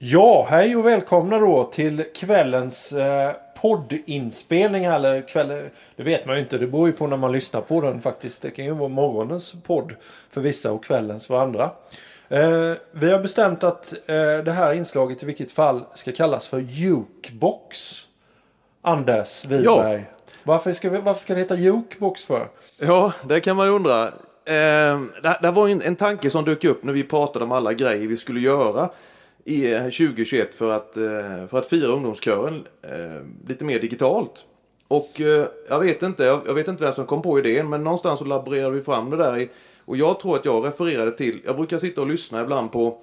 Ja, hej och välkomna då till kvällens eh, poddinspelning. Eller kväll, det vet man ju inte, det beror ju på när man lyssnar på den faktiskt. Det kan ju vara morgonens podd för vissa och kvällens för andra. Eh, vi har bestämt att eh, det här inslaget i vilket fall ska kallas för Jukebox. Anders Wiberg. Ja. Varför, ska vi, varför ska det heta Jukebox för? Ja, det kan man undra. Eh, det, det var en, en tanke som dök upp när vi pratade om alla grejer vi skulle göra i eh, 2021 för att, eh, för att fira ungdomskören eh, lite mer digitalt. Och jag vet inte, jag vet inte vem som kom på idén men någonstans så laborerade vi fram det där. och jag tror att jag refererade till, jag brukar sitta och lyssna ibland på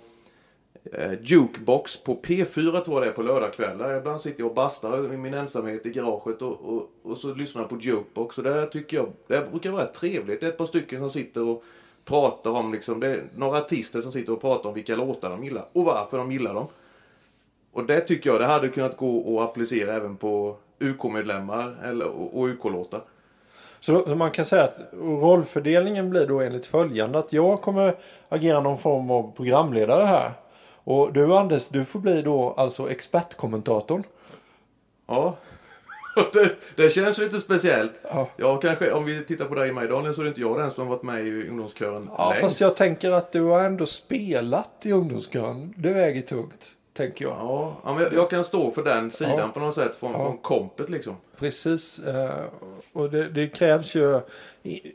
Jukebox på P4 tror jag det är på lördagskvällar. Ibland sitter jag och bastar i min ensamhet i garaget och, och, och så lyssnar jag på Jukebox. Och det tycker jag, det brukar vara trevligt. Det är ett par stycken som sitter och pratar om liksom, det är några artister som sitter och pratar om vilka låtar de gillar och varför de gillar dem. Och det tycker jag, det hade kunnat gå att applicera även på UK-medlemmar eller, och, och UK-låtar. Så, så, man kan säga att rollfördelningen blir då enligt följande att jag kommer agera någon form av programledare här. Och du Anders, du får bli då alltså expertkommentatorn. Ja, det, det, känns lite speciellt. Ja. ja, kanske om vi tittar på dig mig Daniel så är det inte jag den som har varit med i ungdomskören Ja, längst. fast jag tänker att du har ändå spelat i ungdomskören. Det väger tungt. Tänker jag. Ja, ja jag, jag kan stå för den sidan ja. på något sätt från, ja. från kompet liksom. Precis. Uh, och det, det, krävs ju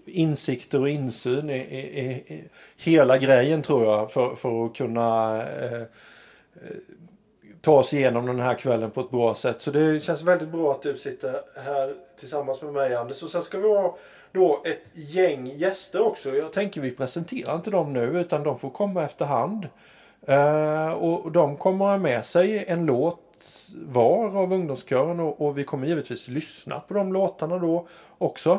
insikter och insyn i, i, i, hela grejen tror jag för, för att kunna uh, ta oss igenom den här kvällen på ett bra sätt. Så det känns väldigt bra att du sitter här tillsammans med mig Anders. Och sen ska vi ha då ett gäng gäster också. Jag tänker vi presenterar inte dem nu utan de får komma efterhand. Eh, och de kommer ha med sig en låt var av ungdomskören och, och, vi kommer givetvis lyssna på de låtarna då också.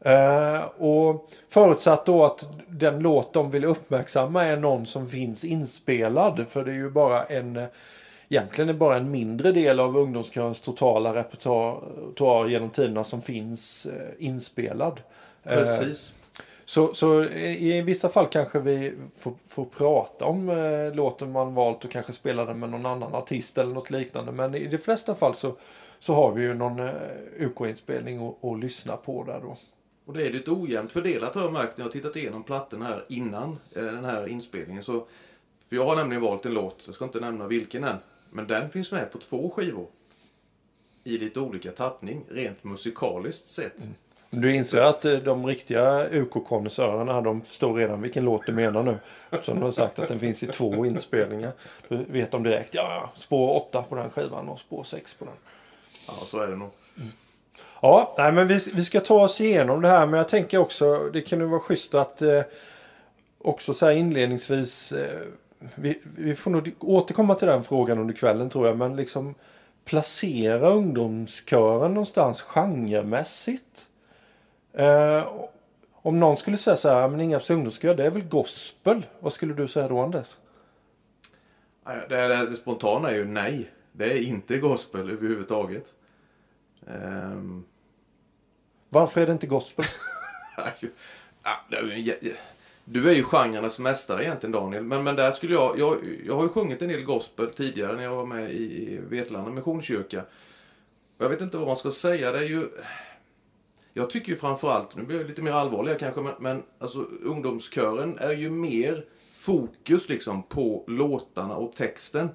Eh, och förutsatt då att den låt de vill uppmärksamma är någon som finns inspelad. För det är ju bara en egentligen är bara en mindre del av ungdomskörens totala repertoar genom tiderna som finns eh, inspelad. Precis. Eh, så, så i vissa fall kanske vi får, får prata om eh, låten man valt och kanske spela den med någon annan artist eller något liknande. Men i de flesta fall så, så har vi ju någon eh, UK-inspelning att lyssna på där då. Och det är lite ojämnt fördelat har jag märkt när jag tittat igenom plattorna här innan eh, den här inspelningen. Så, för jag har nämligen valt en låt, jag ska inte nämna vilken än. Men den finns med på två skivor. I lite olika tappning, rent musikaliskt sett. Mm. Du inser att eh, de riktiga UK-konnässörerna de förstår redan vilken låt du menar nu. Som du har sagt att den finns i två inspelningar. Du vet de direkt, ja, spår 8 på den skivan och spår 6 på den. Ja, så är det nog. Mm. Ja, nej, men vi, vi ska ta oss igenom det här men jag tänker också, det kan ju vara schysst att eh, också så inledningsvis eh, vi, vi får nog återkomma till den frågan under kvällen tror jag. Men liksom placera ungdomskören någonstans genremässigt. Eh, om någon skulle säga så här, men Ingarps ungdomskör det är väl gospel. Vad skulle du säga då Anders? Det, det, det spontana är ju nej. Det är inte gospel överhuvudtaget. Um... Varför är det inte gospel? ja, det är ju du är ju genrernas mästare egentligen Daniel. Men, men där skulle jag, jag... Jag har ju sjungit en del gospel tidigare när jag var med i Vetlanda missionskyrka. Jag vet inte vad man ska säga. Det är ju... Jag tycker ju framförallt, nu blir jag lite mer allvarlig kanske, men, men alltså ungdomskören är ju mer fokus liksom på låtarna och texten.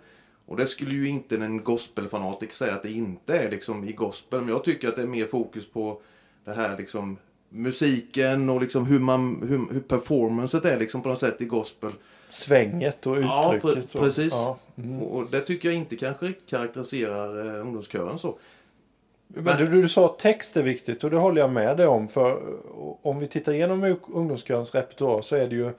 Och det skulle ju inte en gospelfanatiker säga att det inte är liksom i gospel. Men jag tycker att det är mer fokus på det här liksom musiken och liksom hur, man, hur, hur performancet är liksom på något sätt i gospel. Svänget och uttrycket. Ja, precis. Ja. Mm. Och, det tycker jag inte kanske riktigt karaktäriserar eh, ungdomskören så. Men du, du sa att text är viktigt och det håller jag med dig om. För om vi tittar igenom ungdomskörens repertoar så är det ju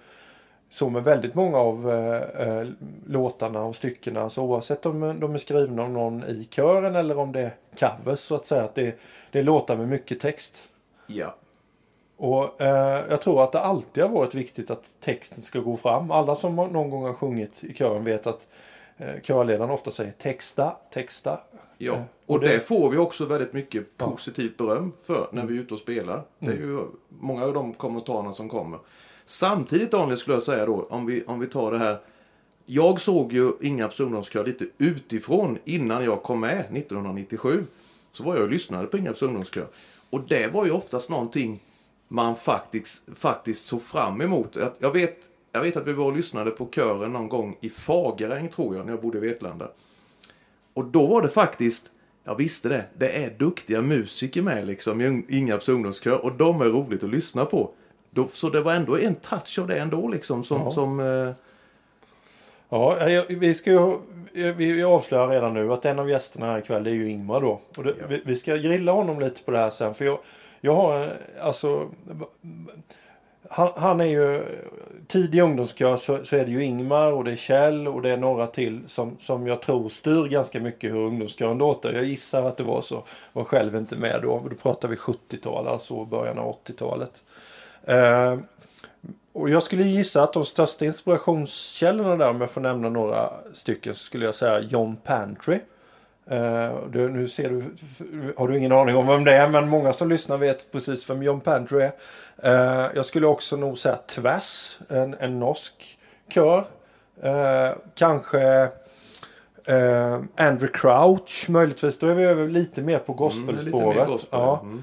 så med väldigt många av eh, eh, låtarna och styckena. Så oavsett om de är skrivna av någon i kören eller om det är covers så att säga. Att det, det är låtar med mycket text. Ja. Och eh, Jag tror att det alltid har varit viktigt att texten ska gå fram. Alla som någon gång har sjungit i kören vet att eh, körledaren ofta säger texta, texta. Ja, eh, och, och det... det... får vi också väldigt mycket positivt beröm för när vi är ute och spelar. Det är mm. ju många av de kommentarerna som kommer. Samtidigt Daniel skulle jag säga då, om vi, om vi tar det här jag såg ju Ingarps ungdomskör lite utifrån innan jag kom med 1997. Så var jag och lyssnade på Ingarps ungdomskör. Och det var ju oftast någonting man faktiskt, faktiskt såg fram emot. Jag, vet, jag vet att vi var och lyssnade på kören någon gång i Fageräng tror jag, när jag bodde i Vetlanda. Och då var det faktiskt, jag visste det, det är duktiga musiker med liksom i Ingarps ungdomskör och de är roligt att lyssna på. Då, så det var ändå en touch av det ändå liksom som, Ja. som eh, Ja, vi ska ju, vi avslöjar redan nu att en av gästerna här ikväll är ju Ingmar då. Och det, Ja. vi, vi ska grilla honom lite på det här sen. För jag, jag har alltså... Han, han är ju... Tidig ungdomskör så, så är det ju Ingmar och det är Kjell och det är några till som, som jag tror styr ganska mycket hur ungdomskören låter. Jag gissar att det var så. Var själv inte med då. Då pratar vi 70-tal, alltså början av 80-talet. Eh, och jag skulle gissa att de största inspirationskällorna där, om jag får nämna några stycken, så skulle jag säga John Pantry. Eh, du, nu ser du, har du ingen aning om vem det är, men många som lyssnar vet precis vem John Pantry är. Eh, jag skulle också nog säga Tvärs, en, en norsk kör. Eh, kanske Andrew Crouch möjligtvis. Då är vi över lite mer på mm, lite gospelspåret. mer gospel. ja. Mm.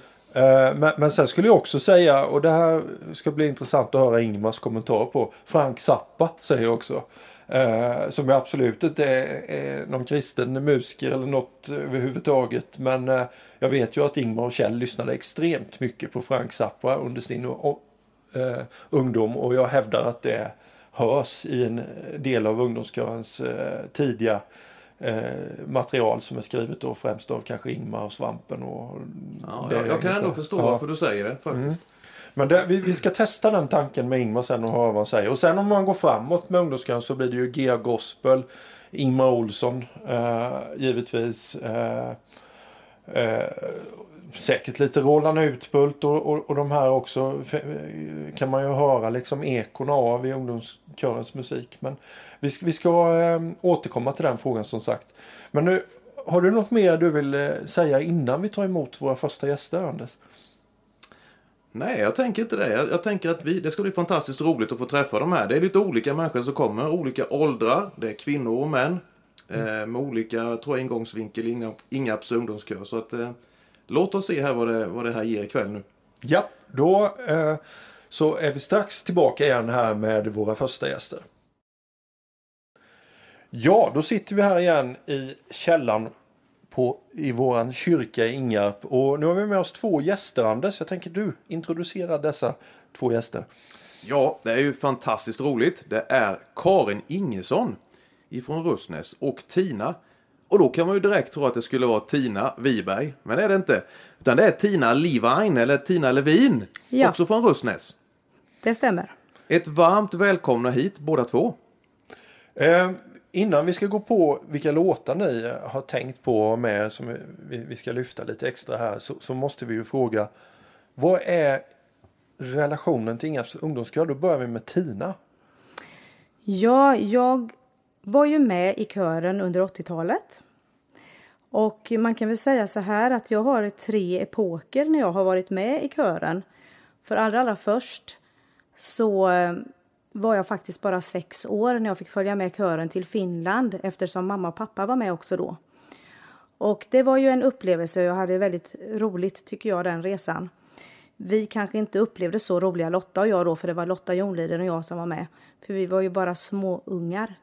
Men, men sen skulle jag också säga, och det här ska bli intressant att höra Ingmars kommentar på. Frank Zappa säger jag också. Eh, som jag absolut inte är, är någon kristen musiker eller något överhuvudtaget. Men eh, jag vet ju att Ingmar och Kjell lyssnade extremt mycket på Frank Zappa under sin o- eh, ungdom. Och jag hävdar att det hörs i en del av ungdomskörens eh, tidiga eh, material som är skrivet då främst av kanske Ingmar och Svampen. Och Ja, jag, jag kan ändå då. förstå Ja. varför du säger det faktiskt. Men det, vi, vi ska testa den tanken med Ingmar sen och höra vad han säger. Och sen om man går framåt med ungdomskören så blir det ju G Gospel, Ingmar Olsson eh, givetvis. Eh, eh, säkert lite Roland Utbult och, och, och de här också eh, kan man ju höra liksom ekon av i ungdomskörens musik. Men vi, ska- vi ska eh, återkomma till den frågan som sagt. Men nu, har du något mer du vill eh, säga innan vi tar emot våra första gäster Anders? Nej, jag tänker inte det. Jag, jag tänker att vi, det ska bli fantastiskt roligt att få träffa de här. Det är lite olika människor som kommer, olika åldrar. Det är kvinnor och män. Eh, med olika, tror jag, ingångsvinkel i Inga- Ingarps ungdomskör. Så att, eh, låt oss se här vad det, vad det här ger ikväll nu. Ja, då eh, så är vi strax tillbaka igen här med våra första gäster. Ja, då sitter vi här igen i källan på, i våran kyrka i Ingarp. Och nu har vi med oss två gäster Anders. Jag tänker du introducera dessa två gäster. Ja, det är ju fantastiskt roligt. Det är Karin Ingesson ifrån Russnäs och Tina. Och då kan man ju direkt tro att det skulle vara Tina Wiberg, men det är det inte. Utan det är Tina Levine, eller Tina Levin, Ja. också från Russnäs. Det stämmer. Ett varmt välkomna hit båda två. Eh, innan vi ska gå på vilka låtar ni har tänkt på med som vi, vi ska lyfta lite extra här så, så måste vi ju fråga vad är relationen till Ingarps ungdomskör? Då börjar vi med Tina. Ja, jag var ju med i kören under 80-talet. Och man kan väl säga så här att jag har tre epoker när jag har varit med i kören. För allra, allra först så var jag faktiskt bara sex år när jag fick följa med kören till Finland eftersom mamma och pappa var med också då. Och det var ju en upplevelse och jag hade väldigt roligt tycker jag den resan. Vi kanske inte upplevde så roliga Lotta och jag då för det var Lotta Jonliden och jag som var med. För vi var ju bara små ungar.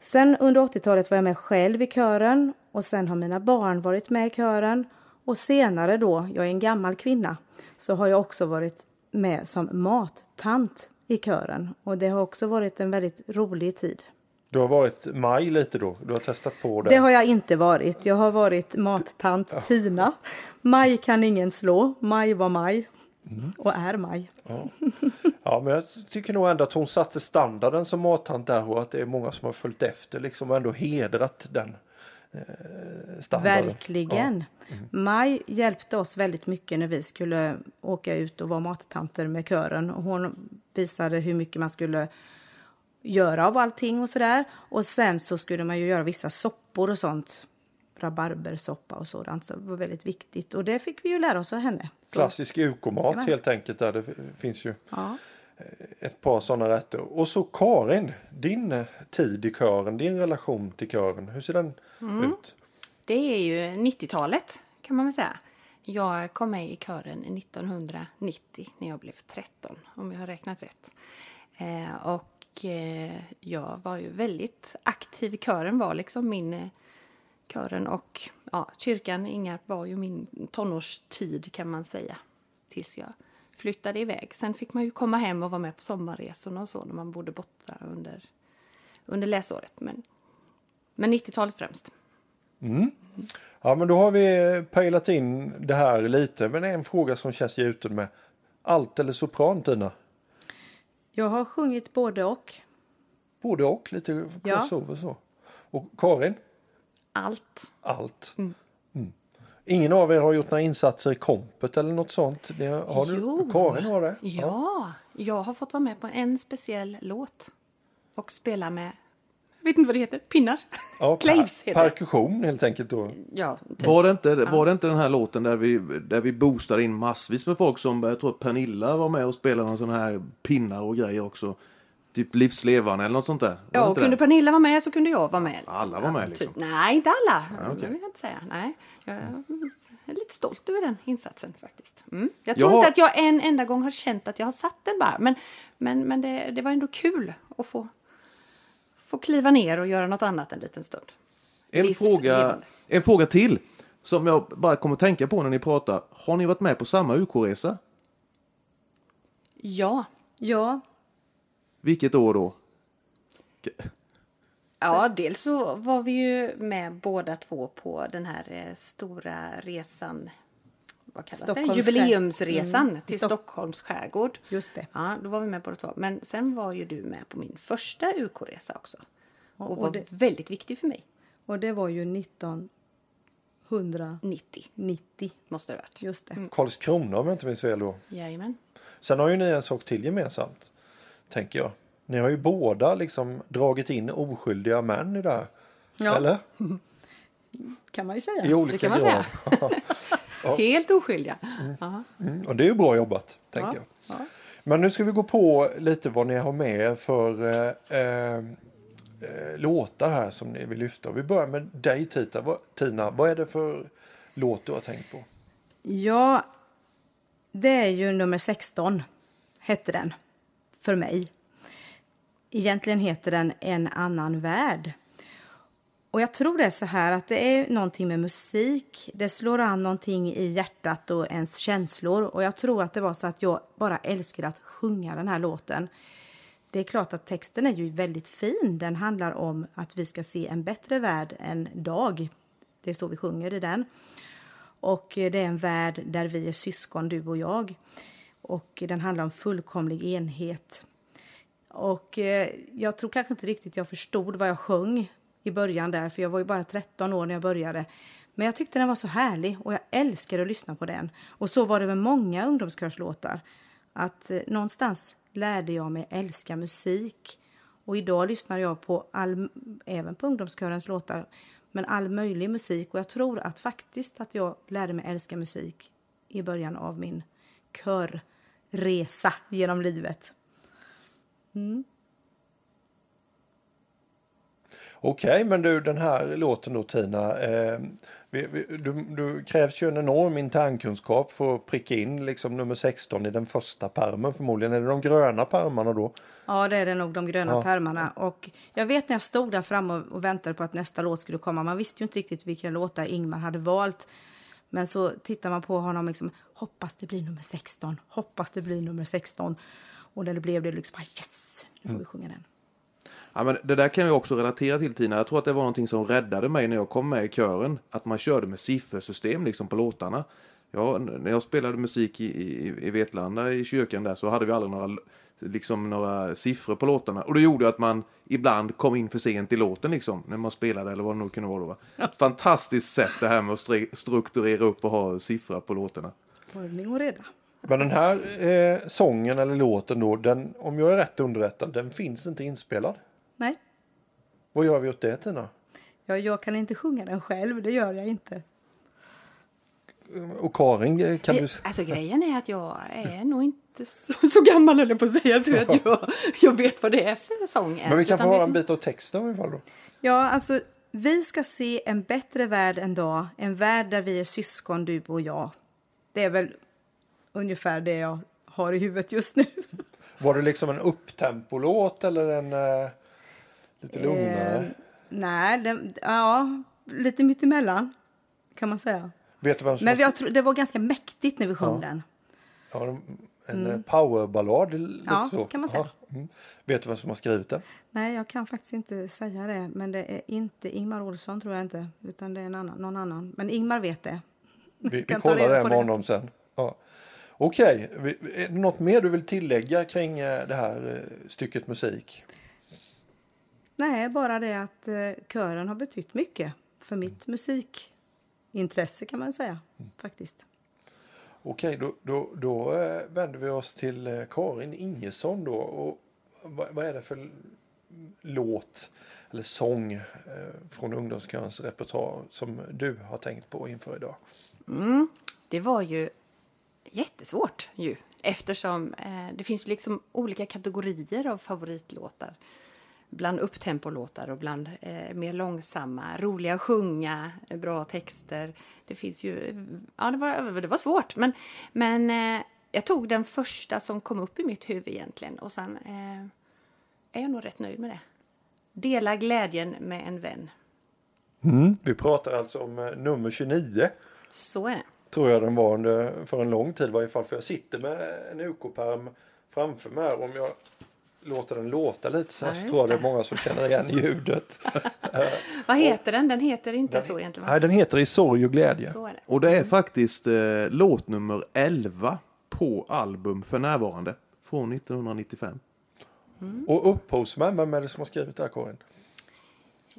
Sen under 80-talet var jag med själv i kören och sen har mina barn varit med i kören. Och senare då, jag är en gammal kvinna, så har jag också varit med som mattant i kören. Och det har också varit en väldigt rolig tid. Du har varit maj lite då. Du har testat på det. Det har jag inte varit. Jag har varit mattant Tina. Maj kan ingen slå. Maj var maj. Och är maj. Ja, men jag tycker nog ändå att hon satte standarden som mattant där och att det är många som har följt efter liksom och ändå hedrat den eh, standarden. Verkligen. Maj hjälpte oss väldigt mycket när vi skulle åka ut och vara mattanter med kören. Och Hon visade hur mycket man skulle göra av allting och sådär. Och sen så skulle man ju göra vissa soppor och sånt. Rabarbersoppa och sådant. Så det var väldigt viktigt. Och det fick vi ju lära oss av henne. Så, Klassisk UK-mat helt enkelt. Där det finns ju ja. ett par sådana rätter. Och så Karin, din eh, tid i kören, din relation till kören, hur ser den ut? Det är ju 90-talet kan man väl säga. Jag kom med i kören 1990 när jag blev 13, om jag har räknat rätt. Eh, och eh, jag var ju väldigt aktiv i kören, var liksom min eh, kören och ja, kyrkan Ingarp var ju min tonårstid kan man säga. Tills jag flyttade iväg. Sen fick man ju komma hem och vara med på sommarresorna och så när man bodde borta under, under läsåret. Men, men 90-talet främst. Ja, men då har vi pejlat in det här lite. Men det är en fråga som känns gjuten med allt eller sopran, Tina? Jag har sjungit både och. Både och, lite Ja. crossover så. Och Karin? Allt. Allt. Mm. Ingen av er har gjort några insatser i kompet eller något sånt? Det har du? Jo. Karin har det? Ja, jag har fått vara med på en speciell låt. Och spela med, vet inte vad det heter, pinnar. Ja, Claves heter det. Perkussion helt enkelt då. Ja, typ. Var det, inte, var det inte den här låten där vi, där vi boostade in massvis med folk som, jag tror att Pernilla var med och spelade någon sån här pinnar och grejer också. Typ livslevande eller något sånt där. Var Ja, kunde det? Pernilla vara med så kunde jag vara med. liksom. Alla var med, Ja, liksom? Typ. Nej, inte alla. okej. Det vill jag inte säga. Nej, jag är lite stolt över den insatsen faktiskt. Mm. Jag tror Jag har- inte att jag en enda gång har känt att jag har satt den bara. Men, men, men det, det var ändå kul att få, få kliva ner och göra något annat en liten stund. En fråga, en fråga till. Som jag bara kommer att tänka på när ni pratar. Har ni varit med på samma UK-resa? Ja. Ja, Vilket år då? Ja, dels så var vi ju med båda två på den här eh, stora resan. Vad kallas det? Jubileumsresan Mm, till Stock- Stockholms skärgård. just det. Ja, då var vi med båda två. Men sen var ju du med på min första UK-resa också. Och, och var det- väldigt viktig för mig. Och det var ju 1990. 90 måste det ha varit. Just det. Karlskrona om jag inte minns fel då. Jajamän. Sen har ju ni en sak till gemensamt. Tänker jag. Ni har ju båda liksom dragit in oskyldiga män i det här. Ja. Eller? Kan man ju säga. I olika kan man grad. Helt oskyldiga. Ja. Mm, och det är ju bra jobbat, tänker jag. Ja. Men nu ska vi gå på lite vad ni har med för eh, eh, eh, låtar här som ni vill lyfta. Vi börjar med dig Tita. Vad, Tina. Vad är det för låt du har tänkt på? Ja, det är ju nummer 16, hette den, för mig. Egentligen heter den En annan värld. Och jag tror det är så här att det är någonting med musik. Det slår an någonting i hjärtat och ens känslor. Och jag tror att det var så att jag bara älskade att sjunga den här låten. Det är klart att texten är ju väldigt fin. Den handlar om att vi ska se en bättre värld en dag. Det är så vi sjunger i den. Och det är en värld där vi är syskon, du och jag. Och den handlar om fullkomlig enhet. Och eh, jag tror kanske inte riktigt jag förstod vad jag sjöng i början där, för jag var ju bara 13 år när jag började. Men jag tyckte den var så härlig och jag älskade att lyssna på den. Och så var det med många ungdomskörslåtar. Att eh, någonstans lärde jag mig älska musik. Och idag lyssnar jag på all, även på ungdomskörens låtar, men all möjlig musik. Och jag tror att faktiskt att jag lärde mig älska musik i början av min körresa genom livet. Mm. Okej, men du den här låten då Tina. Eh, vi, vi, du, du krävs ju en enorm internkunskap för att pricka in liksom nummer 16 i den första permen förmodligen. Är det de gröna permarna då? Ja, det är det nog, de gröna Ja. pärmarna. Och jag vet när jag stod där framme och, och väntade på att nästa låt skulle komma. Man visste ju inte riktigt vilka låtar Ingmar hade valt. Men så tittar man på honom liksom, hoppas det blir nummer 16, hoppas det blir nummer 16. Och när det blev det liksom, yes, nu får vi sjunga den. Ja, men det där kan jag också relatera till Tina. Jag tror att det var någonting som räddade mig när jag kom med i kören. Att man körde med siffersystem liksom på låtarna. Ja, när jag spelade musik i, i, i Vetlanda i kyrkan där så hade vi aldrig några, liksom, några siffror på låtarna. Och det gjorde att man ibland kom in för sent i låten liksom. När man spelade eller vad det nu kunde vara då. Va? Fantastiskt sätt det här med att strukturera upp och ha siffror på låtarna. Ordning och reda. Men den här eh, sången eller låten då, den, om jag är rätt underrättad, den finns inte inspelad. Nej, Vad gör vi åt det Tina? jag, jag kan inte sjunga den själv, det gör jag inte. och Karin, eh, kan du... Det, alltså grejen är att jag är nog inte så, så gammal eller på att säga så att jag, jag vet vad det är för sång Men vi kan få höra en bit av texten i alla fall då. Ja, alltså vi ska se en bättre värld en dag. En värld där vi är syskon, du och jag. Det är väl ungefär det jag har i huvudet just nu. Var det liksom en upptempolåt eller en eh, lite lugnare? Eh, nej, det, ja, lite mittemellan kan man säga. Vet du vem som Men jag tror, det var ganska mäktigt när vi sjöng Ja. den. Ja, en mm. powerballad. lite Ja, så. kan man säga. Mm. Vet du vem som har skrivit den? Nej, jag kan faktiskt inte säga det. Men det är inte Ingmar Olsson tror jag inte. Utan det är en annan, någon annan. Men Ingmar vet det. Vi, vi kollar det med det. honom sen. Ja. Okej, vi- är det något mer du vill tillägga kring eh, det här eh, stycket musik? Nej, bara det att eh, kören har betytt mycket för mitt musikintresse kan man säga. Faktiskt. Okej, då, då, då eh, vänder vi oss till eh, Karin Ingesson då. Och vad, vad är det för låt eller sång från ungdomskörens repertoar som du har tänkt på inför idag? Mm, det var ju jättesvårt ju. Eftersom eh, det finns liksom olika kategorier av favoritlåtar. Bland upptempolåtar och bland eh, mer långsamma, roliga att sjunga, eh, bra texter. Det finns ju... Ja, det var, det var svårt. Men, men eh, jag tog den första som kom upp i mitt huvud egentligen. Och sen eh, är jag nog rätt nöjd med det. Dela glädjen med en vän. Vi pratar alltså om eh, nummer 29. Så är det. tror jag den var under, för en lång tid i varje fall. För jag sitter med en UK-perm framför mig här. Om jag låter den låta lite så här Ja, så tror jag det är många som känner igen ljudet. Vad heter den? Den heter inte Den- så egentligen. Nej, den heter I sorg och glädje. Så är det. Och det är faktiskt eh, låt nummer 11 på album för närvarande. Från 1995. Och upphovsmän, vem är det som har skrivit det här Karin?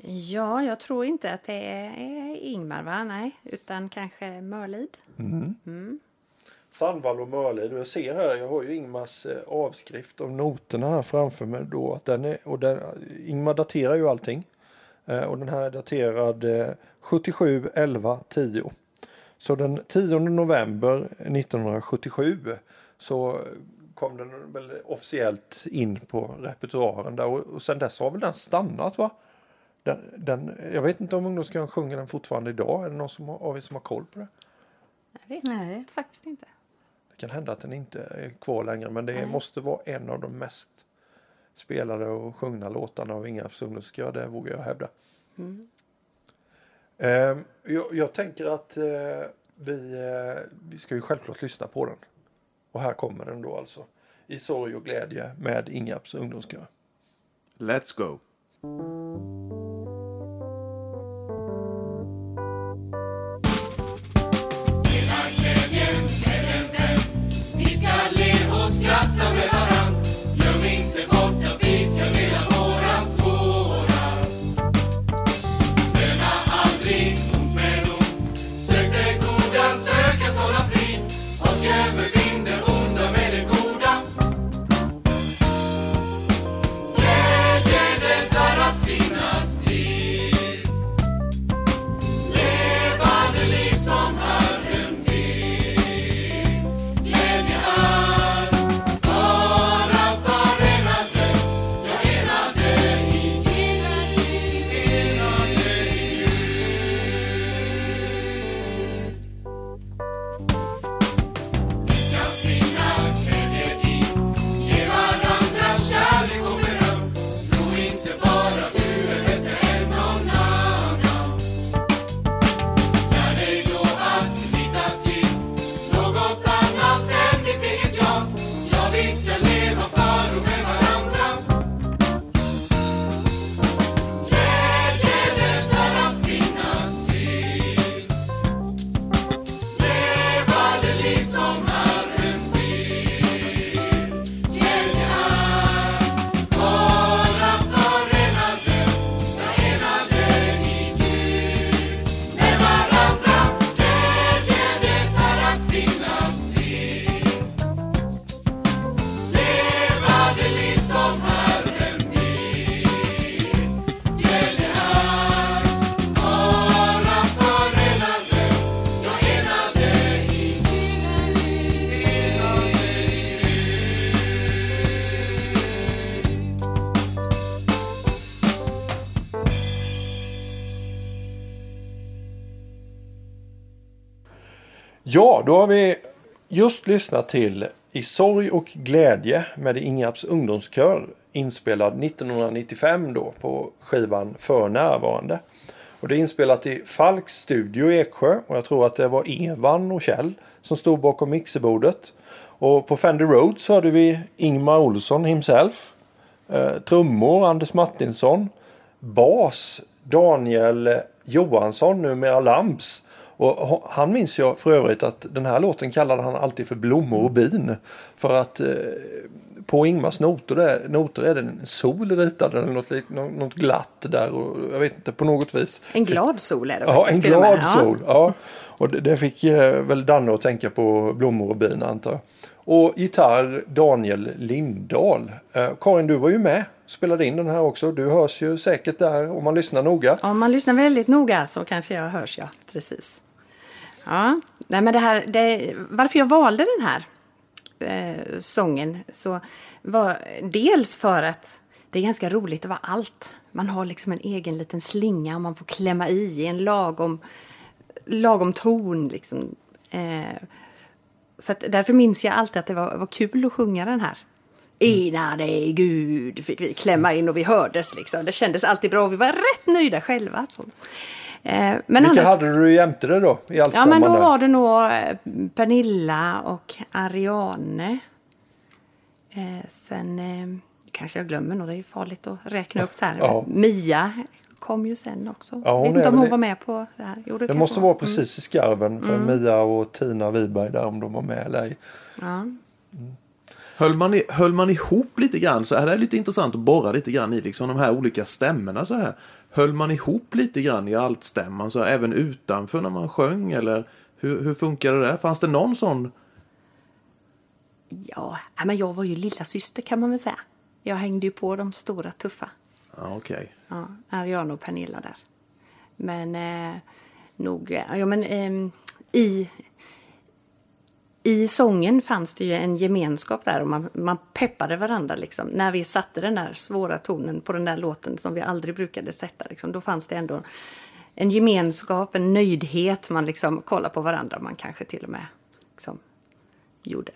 Ja, jag tror inte att det är Ingmar, va? Nej, utan kanske Mörlid. Sandvall och Mörlid. Och jag ser här, jag har ju Ingmars eh, avskrift av noterna här framför mig då. Att den är, och den, Ingmar daterar ju allting. Eh, och den här är daterad eh, 77 11 10. Så den 10 november 1977 så kom den väl officiellt in på repertoaren där och, och sen dess har väl den stannat va? Den, den, jag vet inte om ungdomskören sjunger den fortfarande idag. Är det någon som har, av er som har koll på det? Jag vet Nej. faktiskt inte. Kan hända att den inte är kvar längre men det måste vara en av de mest spelade och sjungna låtarna av Ingarps ungdomskör, det vågar jag hävda. Ehm, jag, jag tänker att eh, vi, eh, vi ska ju självklart lyssna på den. Och här kommer den då alltså. I sorg och glädje med Ingarps ungdomskör. Let's go! Då har vi just lyssnat till I sorg och glädje med Ingarps ungdomskör inspelad 1995 då på skivan För närvarande. Och det är inspelat i Falks studio i Eksjö och jag tror att det var Evan och Kjell som stod bakom mixerbordet. Och på Fender Road så hade vi Ingmar Olsson himself. Eh, trummor Anders Martinsson. Bas Daniel Johansson, numera Lamps. Och han minns jag för övrigt att den här låten kallade han alltid för Blommor och bin. För att eh, på Ingmars noter, där, noter är det en sol ritad eller något, något glatt där. Och jag vet inte, på något vis. En glad sol är det Ja, en glad sol. Ja. Och det, det fick eh, väl Danne att tänka på blommor och bin antar jag. Och gitarr Daniel Lindahl. Eh, Karin, du var ju med spelade in den här också. Du hörs ju säkert där om man lyssnar noga. Om man lyssnar väldigt noga så kanske jag hörs, ja. Precis. Ja, nej men det här, det, varför jag valde den här eh, sången så var dels för att det är ganska roligt att vara allt. Man har liksom en egen liten slinga och man får klämma i i en lagom, lagom ton. Liksom. Eh, så att därför minns jag alltid att det var, var kul att sjunga den här. Ena dig Gud fick vi klämma in och vi hördes liksom. Det kändes alltid bra och vi var rätt nöjda själva. Så. Eh, men Vilka annars, hade du jämte dig då? I ja men då där? var det nog eh, Pernilla och Ariane. Eh, sen eh, kanske jag glömmer något, det är farligt att räkna upp så här. Ja. Mia kom ju sen också. Ja, Vet inte om hon var med på det här. Jo, Det kanske måste vara precis i skarven för Mia och Tina Wiberg där om de var med eller ej. Ja. Höll man, i, höll man ihop lite grann så här är det lite intressant att borra lite grann i liksom de här olika stämmorna så här. Höll man ihop lite grann i altstämman så även utanför när man sjöng eller hur, hur funkar det där? Fanns det någon sån? Ja, men jag var ju lilla syster kan man väl säga. Jag hängde ju på de stora tuffa. Ja, okej. Ja, Ariana och Pernilla där. Men eh, nog, eh, ja men ehm, i, i sången fanns det ju en gemenskap där och man, man peppade varandra liksom. När vi satte den där svåra tonen på den där låten som vi aldrig brukade sätta liksom, då fanns det ändå en gemenskap, en nöjdhet. Man liksom kollade på varandra, man kanske till och med liksom, gjorde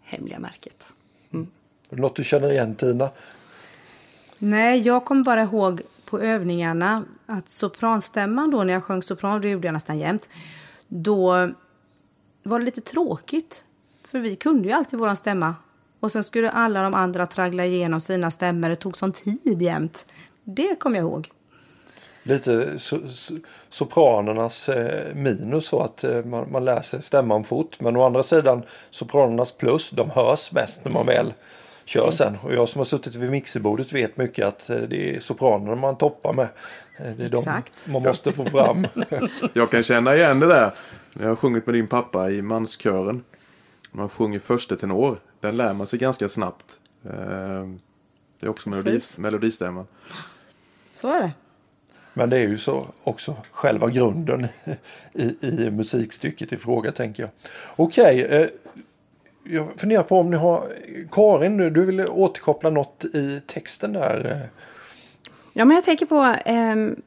hemliga märket. Är det Något du känner igen Tina? Nej, jag kommer bara ihåg på övningarna att sopranstämman då när jag sjöng sopran, det gjorde jag nästan jämt, då var det lite tråkigt. För vi kunde ju alltid våran stämma. Och sen skulle alla de andra traggla igenom sina stämmor. Det tog sån tid jämt. Det kommer jag ihåg. Lite so, so, sopranernas eh, minus så att eh, man, man läser stämman fort. Men å andra sidan sopranernas plus, de hörs mest när man väl kör sen. Och jag som har suttit vid mixerbordet vet mycket att eh, det är sopranerna man toppar med. Det är Exakt. de man måste få fram. Jag kan känna igen det där. Jag har sjungit med din pappa i manskören. Man sjunger första tenor. Den lär man sig ganska snabbt. Eh, Det är också melodi, Precis. melodistämman. Så är det. Men det är ju så också själva grunden i, i musikstycket i fråga tänker jag. Okej, eh, jag funderar på om ni har Karin, du- du vill återkoppla något i texten där. eh. Ja, men jag tänker på ehm,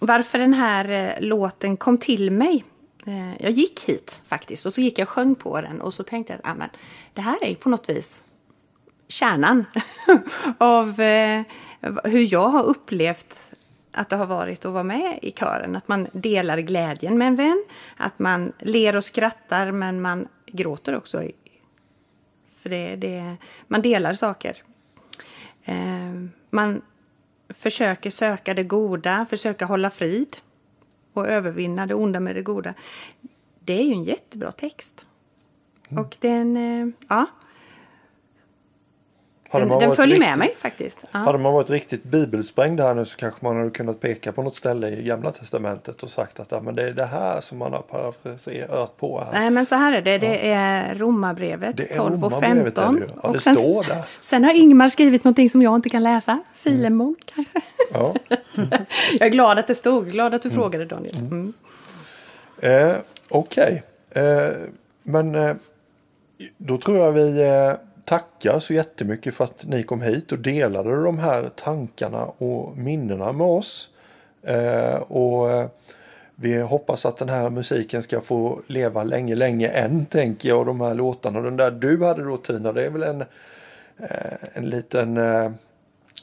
varför den här eh, låten kom till mig. Eh, jag gick hit faktiskt och så gick jag och sjöng på den och så tänkte jag att ah, men, det här är ju på något vis kärnan av eh, hur jag har upplevt att det har varit att vara med i kören. Att man delar glädjen med en vän, att man ler och skrattar men man gråter också. För det, det, man delar saker. Eh, man försöker söka det goda, försöka hålla frid och övervinna det onda med det goda. Det är ju en jättebra text. Mm. Och den, eh, ja, den, den följer med riktigt- mig faktiskt. Ja. Hade man varit riktigt bibelsprängd här nu så kanske man hade kunnat peka på något ställe i gamla testamentet och sagt att ja, men det är det här som man har parafraserat på här. Nej men så här är det, det är Romarbrevet Det är 12 och Romarbrevet, är det 15. ju. Ja, det och sen, sen har Ingmar skrivit någonting som jag inte kan läsa. Filemon kanske. Ja. Jag är glad att det stod, glad att du frågade Daniel. Mm. Eh, Okej, eh, men eh, då tror jag vi eh, tackar så jättemycket för att ni kom hit och delade de här tankarna och minnena med oss. Eh, och eh, vi hoppas att den här musiken ska få leva länge, länge än tänker jag. Och de här låtarna. Den där du hade då Tina, det är väl en, eh, en liten... Eh,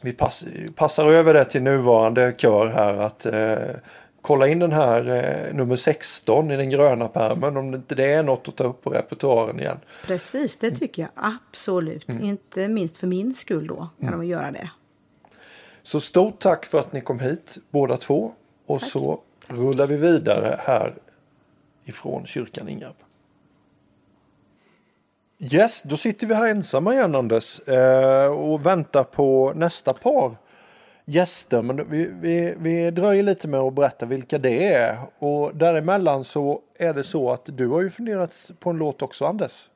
vi pass, passar över det till nuvarande kör här att eh, kolla in den här eh, nummer 16 i den gröna pärmen om inte det är något att ta upp på repertoaren igen. Precis, det tycker jag absolut. Inte minst för min skull då kan de göra det. Så stort tack för att ni kom hit båda två. Och så rullar vi vidare här ifrån kyrkan Ingarp. Yes, då sitter vi här ensamma igen Anders eh, och väntar på nästa par gäster. Men vi, vi, vi dröjer lite med att berätta vilka det är. Och däremellan så är det så att du har ju funderat på en låt också Anders.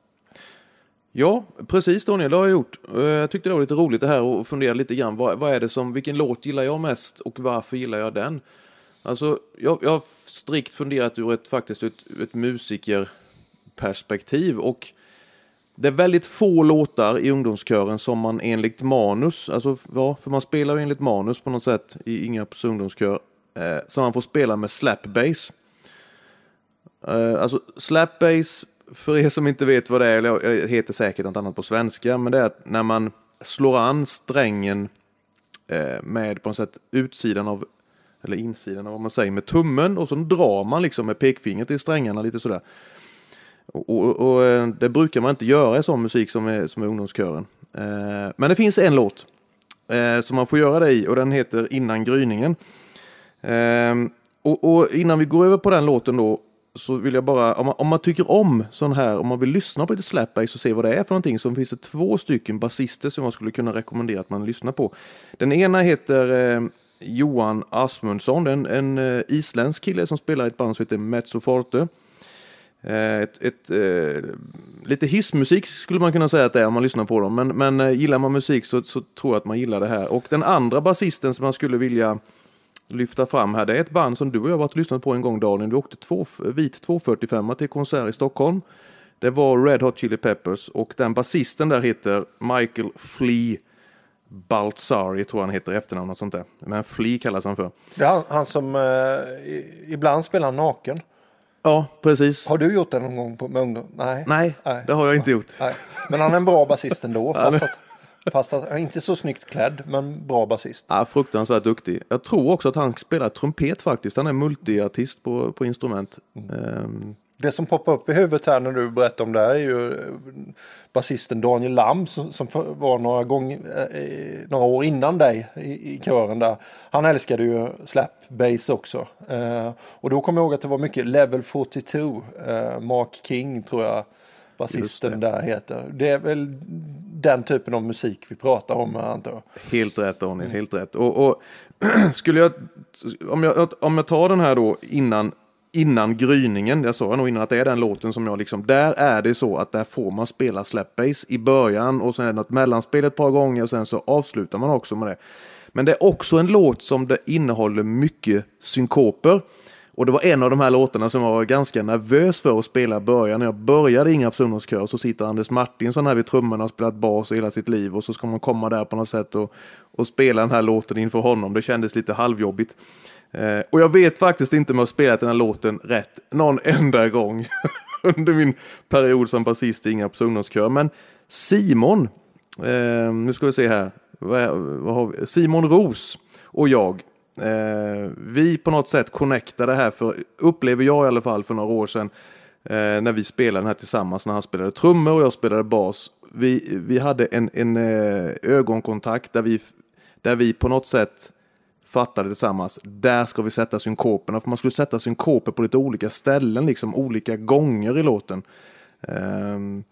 Ja, precis Daniel, det har jag gjort. Eh, jag tyckte det var lite roligt det här att fundera lite grann. Vad, vad är det som, vilken låt gillar jag mest och varför gillar jag den? Alltså, jag, jag har strikt funderat ur ett, faktiskt ett, ett musikerperspektiv och det är väldigt få låtar i ungdomskören som man enligt manus, alltså ja, för man spelar ju enligt manus på något sätt i Ingarps ungdomskör, eh, som man får spela med slap bass. Eh, alltså slap bass, för er som inte vet vad det är, eller det heter säkert något annat på svenska, men det är att när man slår an strängen eh, med på något sätt utsidan av, eller insidan av vad man säger, med tummen och så drar man liksom med pekfingret i strängarna lite sådär. Och, och, och eh, det brukar man inte göra i sån musik som är, som är ungdomskören. Eh, men det finns en låt eh, som man får göra det i och den heter Innan gryningen. Eh, och, och innan vi går över på den låten då så vill jag bara, om man, om man tycker om sån här, om man vill lyssna på lite slapbass och se vad det är för någonting så finns det två stycken basister som jag skulle kunna rekommendera att man lyssnar på. Den ena heter eh, Johan Asmundsson, en, en eh, isländsk kille som spelar i ett band som heter Mezzoforte. Forte. Eh, ett, ett, eh, lite hissmusik skulle man kunna säga att det är om man lyssnar på dem. Men, men eh, gillar man musik så, så tror jag att man gillar det här. Och den andra basisten som man skulle vilja lyfta fram här, det är ett band som du och jag har varit och lyssnat på en gång Daniel. Du åkte två, vit 245 till konsert i Stockholm. Det var Red Hot Chili Peppers och den basisten där heter Michael Flea Baltzari, tror jag han heter i efternamn och sånt där. Men Flea kallas han för. Det är han, han som eh, ibland spelar naken. Ja, precis. Har du gjort det någon gång på, med ungdom? Nej. Nej, Nej. det har jag inte gjort. Nej. Men han är en bra basist ändå. Fast att, fast inte så snyggt klädd, men bra basist. Ja, fruktansvärt duktig. Jag tror också att han spelar trumpet faktiskt. Han är multiartist på, på instrument. Ehm, Det som poppar upp i huvudet här när du berättar om det här är ju eh, basisten Daniel Lam som, som var några, gång, eh, några år innan dig i, i kören där. Han älskade ju slap bass också. Eh, och då kommer jag ihåg att det var mycket Level 42, eh, Mark King tror jag basisten där heter. Det är väl den typen av musik vi pratar om antar jag. Helt rätt Daniel, helt rätt. Och, och skulle jag, om jag, om jag tar den här då innan, innan gryningen, jag sa nog innan att det är den låten som jag liksom, där är det så att där får man spela slap bass i början och sen är det något mellanspel ett par gånger och sen så avslutar man också med det. Men det är också en låt som det innehåller mycket synkoper. Och det var en av de här låtarna som jag var ganska nervös för att spela i början. När jag började i Ingarps ungdomskör så sitter Anders Martinsson här vid trummorna och har spelat bas i hela sitt liv och så ska man komma där på något sätt och, och spela den här låten inför honom. Det kändes lite halvjobbigt. Eh, och jag vet faktiskt inte om jag har spelat den här låten rätt någon enda gång under min period som basist i Ingarps ungdomskör. Men Simon, eh, nu ska vi se här, vad, vad har vi? Simon Ros och jag Eh, vi på något sätt connectade här, för upplever jag i alla fall för några år sedan, eh, när vi spelade den här tillsammans, när han spelade trummor och jag spelade bas. Vi, vi hade en, en eh, ögonkontakt där vi, där vi på något sätt fattade tillsammans, där ska vi sätta synkoperna, för man skulle sätta synkoper på lite olika ställen, liksom olika gånger i låten. Ehm,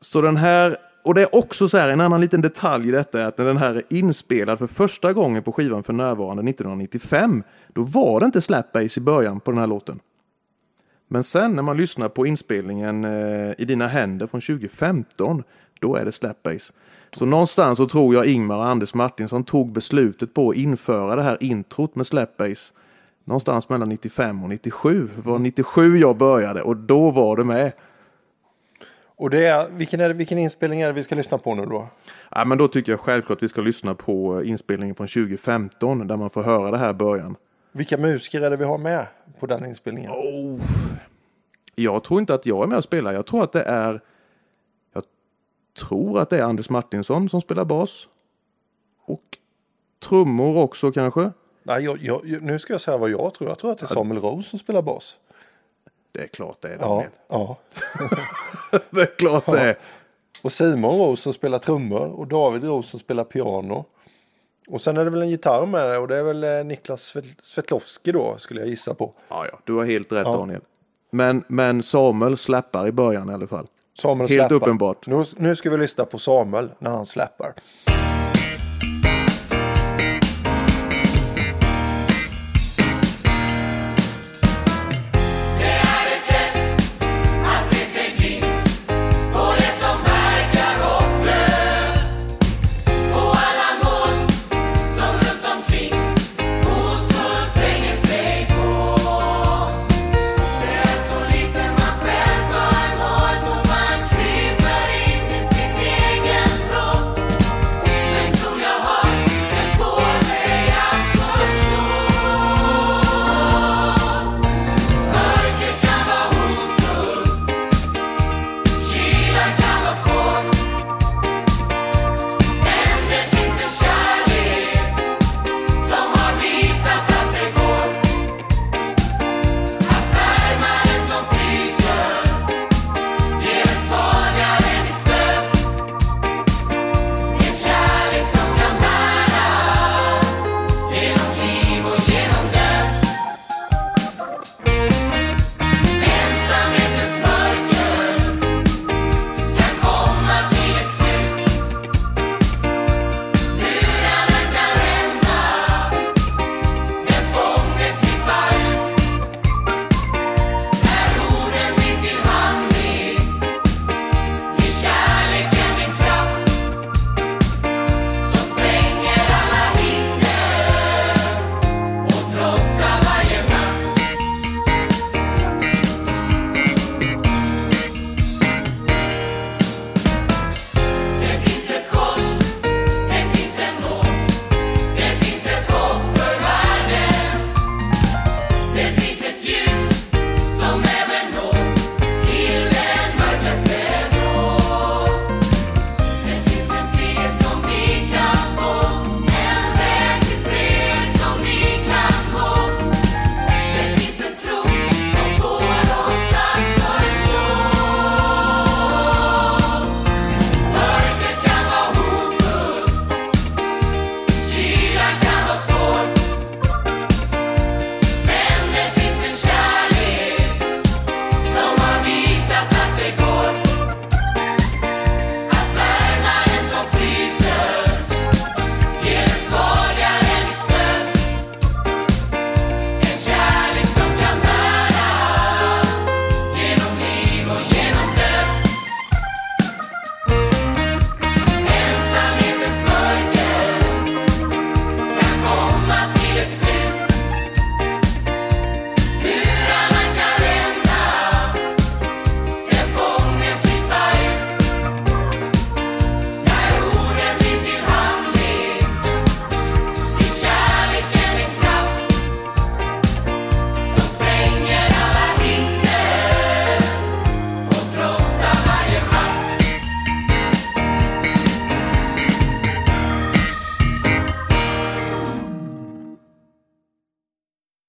så den här, och det är också så här, en annan liten detalj i detta är att när den här är inspelad för första gången på skivan för närvarande 1995, då var det inte slap bass i början på den här låten. Men sen när man lyssnar på inspelningen eh, i dina händer från 2015, då är det slap bass. Så någonstans så tror jag Ingmar och Anders Martinsson tog beslutet på att införa det här introt med slap bass någonstans mellan 95 och 97. Det var 97 jag började och då var det med. Och det är, vilken, är det, vilken inspelning är det vi ska lyssna på nu då? Ja, men då tycker jag självklart att vi ska lyssna på inspelningen från 2015 där man får höra det här i början. Vilka musiker är det vi har med på den inspelningen? Oh. Jag tror inte att jag är med och spelar. Jag tror att det är Jag tror att det är Anders Martinsson som spelar bas. Och trummor också kanske. Nej, jag, jag, nu ska jag säga vad jag tror. Jag tror att det är Samuel Rose som spelar bas. Det är klart det är Daniel. ja. Det är klart det är. Och Simon Rose som spelar trummor och David Rose som spelar piano. Och sen är det väl en gitarr med och det är väl eh, Niklas Svet- Svetlowski då skulle jag gissa på. Ja, ja, du har helt rätt Ja. Daniel. Men, men Samuel släppar i början i alla fall. Samuel Helt släpar. uppenbart. Nu, nu ska vi lyssna på Samuel när han släpper.